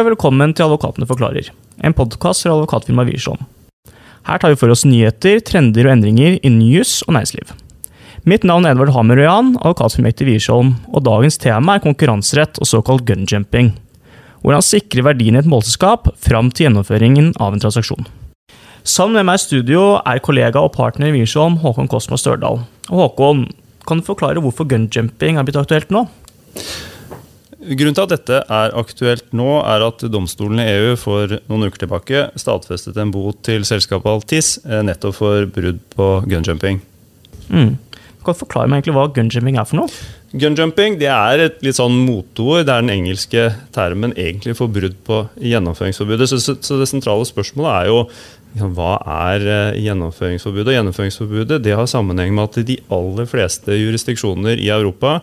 Og velkommen til Advokatene forklarer, en podkast fra advokatfirmaet Wiersholm. Her tar vi for oss nyheter, trender og endringer innen jus og næringsliv. Mitt navn er Edvard Hammer Røyan, advokatfirmaet i Wiersholm, og dagens tema er konkurranserett og såkalt gunjumping. Hvordan sikre verdien i et målselskap fram til gjennomføringen av en transaksjon. Sammen med meg i studio er kollega og partner i Wiersholm, Håkon Kosmo Størdal. Og Håkon, kan du forklare hvorfor gunjumping er blitt aktuelt nå? Grunnen til at dette er aktuelt nå, er at domstolen i EU for noen uker tilbake stadfestet en bot til selskapet Altis eh, nettopp for brudd på gunjumping. Mm. Kan du forklare meg egentlig hva gunjumping er for noe? Gunjumping det er et litt sånn moteord. Det er den engelske termen egentlig for brudd på gjennomføringsforbudet. Så, så det sentrale spørsmålet er jo liksom, hva er eh, gjennomføringsforbudet? Gjennomføringsforbudet det har sammenheng med at de aller fleste jurisdiksjoner i Europa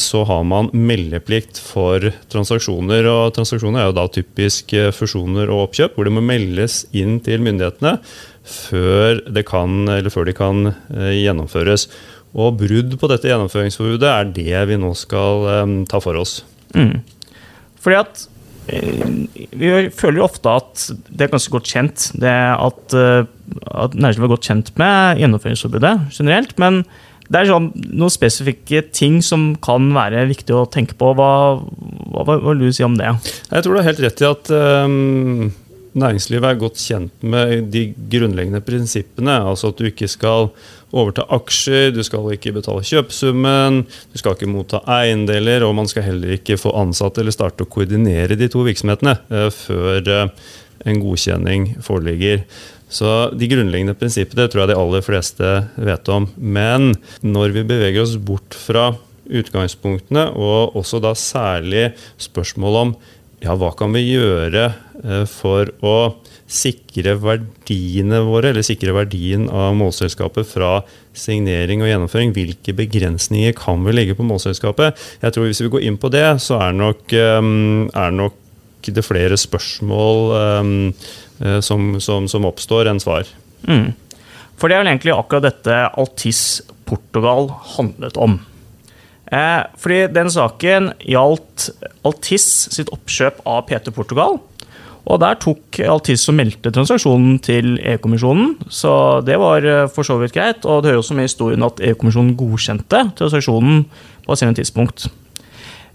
så har man meldeplikt for transaksjoner. og Transaksjoner er jo da typisk eh, fusjoner og oppkjøp, hvor det må meldes inn til myndighetene før, kan, før de kan eh, gjennomføres. Og Brudd på dette gjennomføringsforbudet er det vi nå skal ta for oss. Mm. Fordi at vi føler jo ofte at det er ganske godt kjent det at, at næringslivet er godt kjent med gjennomføringsforbudet generelt. men det er sånn, noen spesifikke ting som kan være viktig å tenke på. Hva, hva, hva vil du si om det? Jeg tror du har helt rett i at um, næringslivet er godt kjent med de grunnleggende prinsippene. Altså at du ikke skal overta aksjer, du skal ikke betale kjøpesummen, du skal ikke motta eiendeler, og man skal heller ikke få ansatte eller starte å koordinere de to virksomhetene uh, før uh, en godkjenning foreligger. Så De grunnleggende prinsippene tror jeg de aller fleste vet om. Men når vi beveger oss bort fra utgangspunktene, og også da særlig spørsmål om ja, hva kan vi gjøre eh, for å sikre verdiene våre, eller sikre verdien av målselskapet fra signering og gjennomføring. Hvilke begrensninger kan vi legge på målselskapet? Jeg tror Hvis vi går inn på det, så er nok, eh, er nok det flere spørsmål um, som, som, som, oppstår, enn svar. Mm. For det er vel egentlig akkurat dette Altis Portugal handlet om. Eh, fordi den saken gjaldt Altis sitt oppkjøp av PT Portugal. Og der tok Altis og meldte transaksjonen til EU-kommisjonen, så det var eh, for så vidt greit. Og det hører også med historien at EU-kommisjonen godkjente transaksjonen på et tidspunkt.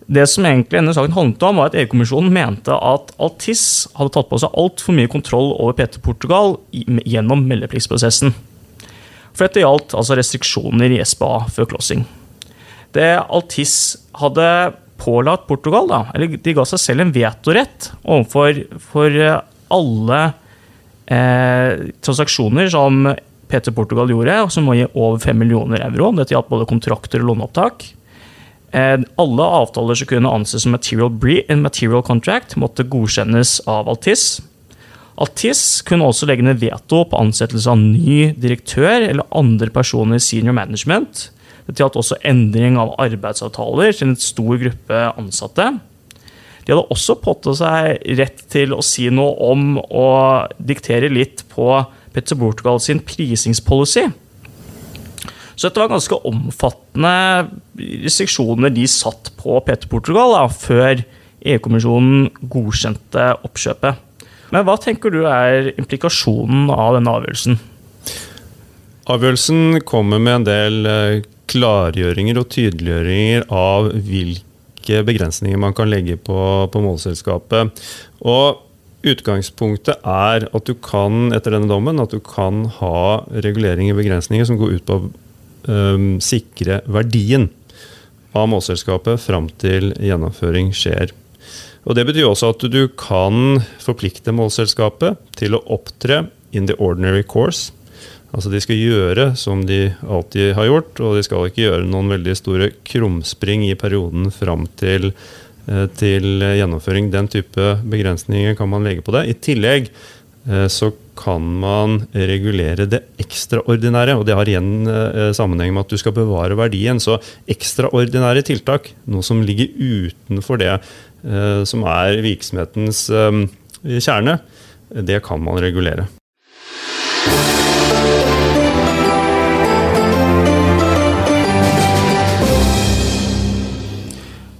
Det som egentlig denne saken handlet om, var at EU-kommisjonen mente at Altis hadde tatt på seg altfor mye kontroll over PT Portugal gjennom meldepliktsprosessen. For dette gjaldt altså restriksjoner i SBA før closing. Det Altis hadde pålagt Portugal, da, eller de ga seg selv en vetorett overfor for alle eh, transaksjoner som PT Portugal gjorde, som må gi over 5 millioner euro. Dette gjaldt både kontrakter og låneopptak. Eh, alle avtaler som kunne anses som material, material contract, måtte godkjennes av Altis. Altis kunne også legge ned veto på ansettelse av ny direktør eller andre personer i senior management. Det gjaldt også endring av arbeidsavtaler til en stor gruppe ansatte. De hadde også påtatt seg rett til å si noe om å diktere litt på Petter Portugal sin prisingspolicy. Så dette var ganske omfattende restriksjoner de satt på Peter Portugal da, før EU-kommisjonen godkjente oppkjøpet. Men hva tenker du er implikasjonen av denne avgjørelsen? Avgjørelsen kommer med en del eh, klargjøringer og tydeliggjøringer av hvilke begrensninger man kan legge på, på målselskapet. Og Utgangspunktet er at du kan etter denne dommen, at du kan ha reguleringer og begrensninger som går ut på um, sikre verdien av målselskapet fram til gjennomføring skjer. Og Det betyr også at du kan forplikte målselskapet til å opptre in the ordinary course. Altså De skal gjøre som de alltid har gjort, og de skal ikke gjøre noen veldig store krumspring i perioden fram til, eh, til gjennomføring. Den type begrensninger kan man legge på det. I tillegg så kan man regulere det ekstraordinære. Og det har igjen eh, sammenheng med at du skal bevare verdien. Så ekstraordinære tiltak, noe som ligger utenfor det eh, som er virksomhetens kjerne, det kan man regulere.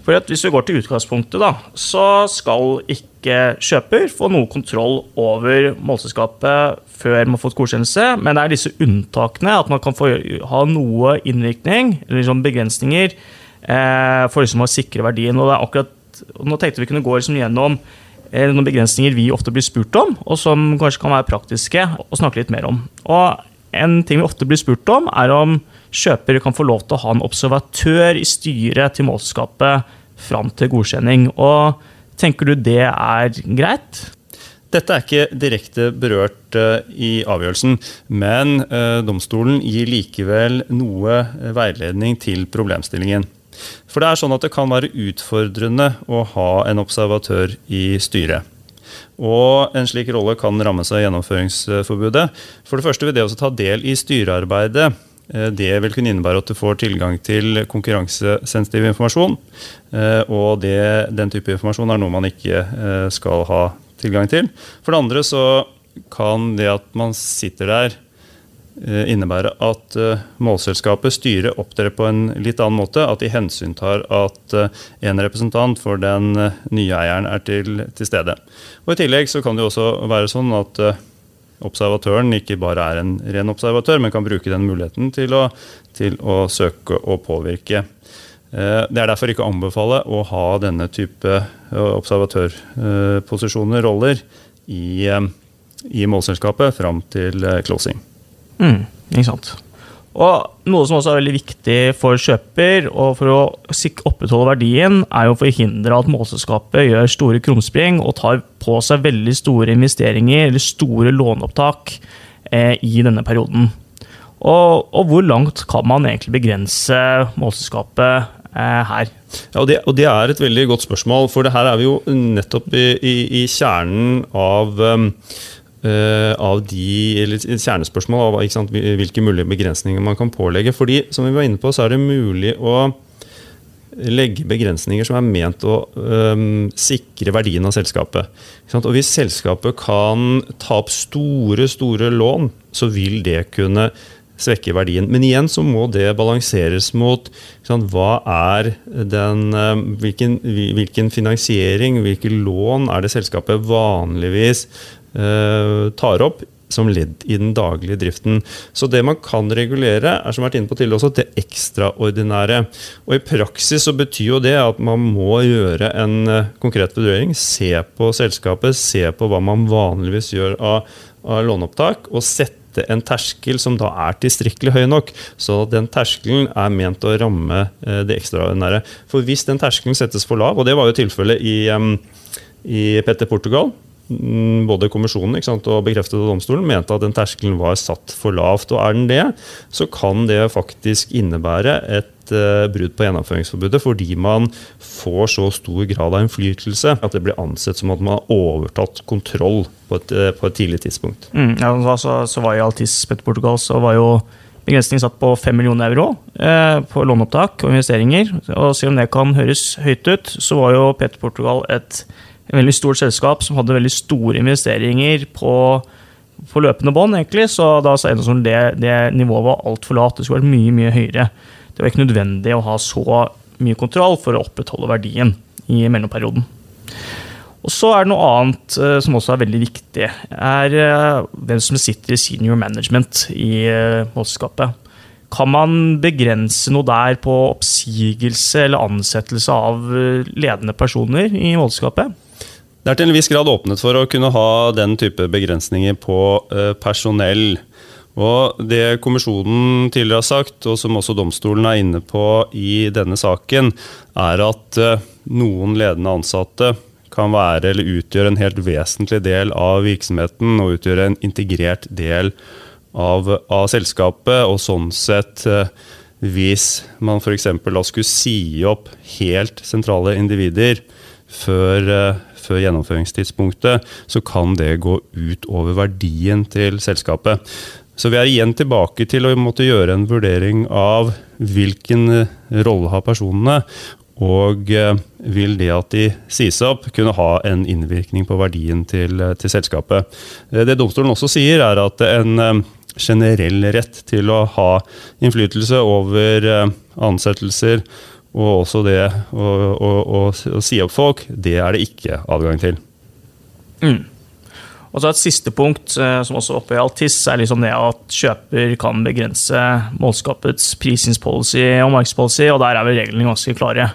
For Hvis vi går til utgangspunktet, da, så skal ikke ikke kjøper, få noe kontroll over målselskapet før man har fått godkjennelse. Men det er disse unntakene, at man kan få ha noe innvirkning, eller liksom begrensninger, eh, for liksom å sikre verdien. Og det er akkurat, nå tenkte vi kunne gå liksom gjennom eh, noen begrensninger vi ofte blir spurt om, og som kanskje kan være praktiske, og snakke litt mer om. Og en ting vi ofte blir spurt om, er om kjøper kan få lov til å ha en observatør i styret til målselskapet fram til godkjenning. Og tenker du det er greit? Dette er ikke direkte berørt uh, i avgjørelsen, men uh, domstolen gir likevel noe veiledning til problemstillingen. For det er sånn at det kan være utfordrende å ha en observatør i styret. Og en slik rolle kan ramme seg av gjennomføringsforbudet. For det første vil det også ta del i styrearbeidet Eh, det vil kunne innebære at du får tilgang til konkurransesensitiv informasjon. Eh, og det, den type informasjon er noe man ikke eh, skal ha tilgang til. For det andre så kan det at man sitter der innebære at målselskapet, styret, opptrer på en litt annen måte. At de hensyntar at en representant for den nye eieren er til, til stede. Og I tillegg så kan det også være sånn at observatøren ikke bare er en ren observatør, men kan bruke den muligheten til å, til å søke og påvirke. Eh, det er derfor ikke å anbefale å ha denne type eh, observatørposisjoner, roller, i, eh, i målselskapet fram til closing. Mm, ikke sant. Og Noe som også er veldig viktig for kjøper, og for å opprettholde verdien, er å forhindre at målselskapet gjør store krumspring og tar på seg veldig store investeringer eller store låneopptak eh, i denne perioden. Og, og, hvor langt kan man egentlig begrense målselskapet eh, her? Ja, og det, og det, er et veldig godt spørsmål, for det her er vi jo nettopp i, i, i kjernen av um, av de, eller kjernespørsmål av sant, hvilke mulige begrensninger man kan pålegge. Fordi, som vi var inne på, så er det mulig å legge begrensninger som er ment å um, sikre verdien av selskapet. Og Hvis selskapet kan ta opp store, store lån, så vil det kunne svekke verdien. Men igjen så må det balanseres mot sant, hva er den, hvilken, hvilken finansiering, hvilke lån er det selskapet vanligvis Eh, tar opp som ledd i den daglige driften. Så det man kan regulere, er som vært inne på tidligere også, det ekstraordinære. Og I praksis så betyr jo det at man må gjøre en eh, konkret vurdering. Se på selskapet, se på hva man vanligvis gjør av, av låneopptak, og sette en terskel som da er tilstrekkelig høy nok. Så den terskelen er ment å ramme eh, det ekstraordinære. For hvis den terskelen settes for lav, og det var jo tilfellet i, i Petter Portugal, både kommisjonen sant, og bekreftet domstolen mente at den terskelen var satt for lavt. Og er den det, så kan det faktisk innebære et uh, brudd på gjennomføringsforbudet fordi man får så stor grad av innflytelse at det blir ansett som at man har overtatt kontroll på et, uh, på et tidlig tidspunkt. Mm, ja, så, så var I Altis Petter Portugal så var jo begrensningen satt på 5 millioner euro uh, på låneopptak og investeringer. Og selv om det kan høres høyt ut, så var jo Petter Portugal et et veldig stort selskap som hadde veldig store investeringer på, på løpende bånd, egentlig. Så da sa Eiendomsskolen det, det nivået var altfor lavt. Det skulle vært mye, mye høyere. Det var ikke nødvendig å ha så mye kontroll for å opprettholde verdien i mellomperioden. Og så er det noe annet uh, som også er veldig viktig. er uh, Hvem som sitter i senior management i målselskapet. Kan man begrense noe der på oppsigelse eller ansettelse av ledende personer i målskapet? Det er til en viss grad åpnet for å kunne ha den type begrensninger på eh, personell. Og Det kommisjonen tidligere har sagt, og som også domstolen er inne på i denne saken, er at eh, noen ledende ansatte kan være eller utgjøre en helt vesentlig del av virksomheten og utgjøre en integrert del av, av selskapet. Og sånn sett, eh, hvis man f.eks. skulle si opp helt sentrale individer før, før gjennomføringstidspunktet, så kan det gå ut over verdien til selskapet. Så vi er igjen tilbake til å måtte gjøre en vurdering av hvilken rolle har personene, og eh, vil det at de sies opp, kunne ha en innvirkning på verdien til, til selskapet. Eh, det domstolen også sier, er at en eh, generell rett til å ha innflytelse over ansettelser og også det å, å, å, å, si opp folk, det er det ikke adgang til. Mm. Og så Et siste punkt, eh, som også oppe i Altis, er liksom det at kjøper kan begrense målskapets prisingspolicy og markedspolicy, og der er vel reglene ganske klare.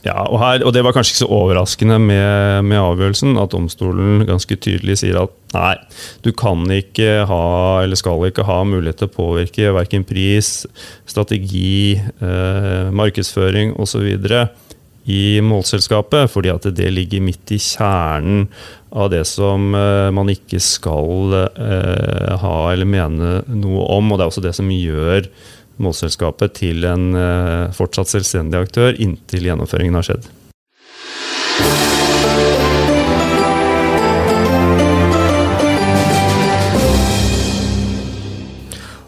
Ja, og, her, og Det var kanskje ikke så overraskende med, med, avgjørelsen, at domstolen ganske tydelig sier at nei, du kan ikke ha, eller skal ikke ha mulighet til å påvirke verken pris, strategi, eh, markedsføring osv. i målselskapet, fordi at det ligger midt i kjernen av det som eh, man ikke skal eh, ha eller mene noe om. og Det er også det som gjør målselskapet til en eh, fortsatt selvstendig aktør inntil gjennomføringen har skjedd.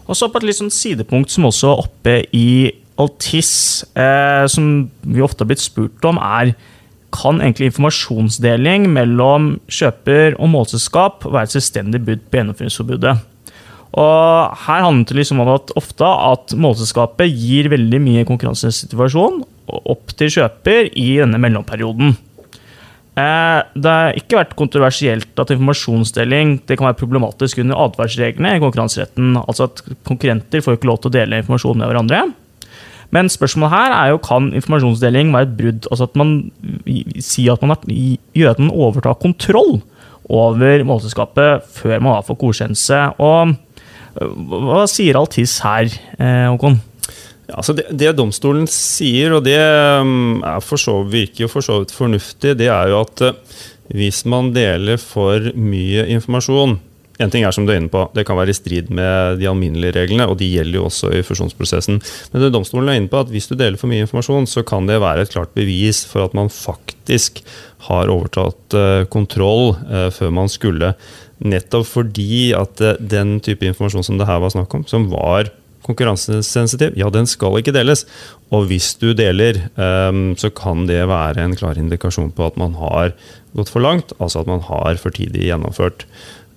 Og så på et litt sånn sidepunkt som også er oppe i Altis, eh, som vi ofte har blitt spurt om, er kan egentlig informasjonsdeling mellom kjøper og målselskap være et selvstendig bud på gjennomføringsforbudet. Og her handler det liksom om at ofte at målselskapet gir veldig mye konkurransesituasjon opp til kjøper i denne mellomperioden. Eh, det har ikke vært kontroversielt at informasjonsdeling det kan være problematisk under advarsreglene i konkurranseretten. Altså at konkurrenter får ikke lov til å dele informasjon med hverandre. Men spørsmålet her er jo kan informasjonsdeling være et brudd? Altså at man sier at man gjør at man overtar kontroll over målselskapet før man fått godkjennelse. Og hva sier Altis her, eh, Håkon? Ja, altså det, det, domstolen sier, og det mm, så, virker jo for så vidt fornuftig, det er jo at eh, hvis man deler for mye informasjon en ting er som du er inne på, Det kan være i strid med de alminnelige reglene, og de gjelder jo også i fusjonsprosessen. Men domstolen er inne på at hvis du deler for mye informasjon, så kan det være et klart bevis for at man faktisk har overtatt eh, kontroll før man skulle. Nettopp fordi at eh, den type informasjon som det her var snakk om, som var konkurransesensitiv, ja, den skal ikke deles. Og hvis du deler, så kan det være en klar indikasjon på at man har gått for langt, altså at man har for tidlig gjennomført.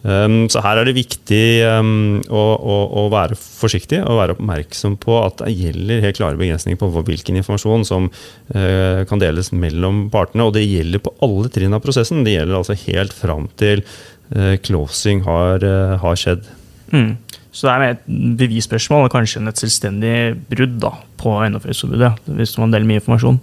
Um, så her er det viktig um, å, å, å, være forsiktig og være oppmerksom på at det gjelder helt klare begrensninger på hvilken informasjon som uh, kan deles mellom partene. Og det gjelder på alle trinn av prosessen. Det gjelder altså helt fram til uh, closing har, uh, har skjedd. Mm. Så det er et bevisspørsmål og kanskje et selvstendig brudd da, på gjennomføringsforbudet, hvis man deler mye informasjon.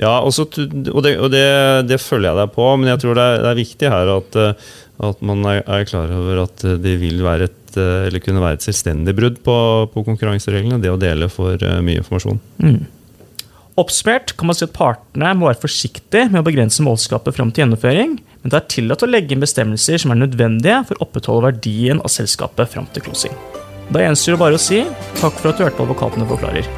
Ja, også, og, det, og det, det, følger jeg deg på, men jeg tror det er, det er viktig her at, eh, at man er, er, klar over at det vil være et, eller kunne være et selvstendig brudd på, på konkurransereglene, det å dele for mye informasjon. Mm. Oppsummert kan man si at partene må være forsiktige med å begrense målskapet fram til gjennomføring, men det er tillatt å legge inn bestemmelser som er nødvendige for å opprettholde verdien av selskapet fram til closing. Da gjenstår det bare å si takk for at du hørte på Advokatene forklarer.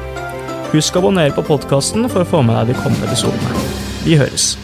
Husk å abonnere på podkasten for å få med deg de kommende episodene. Vi høres.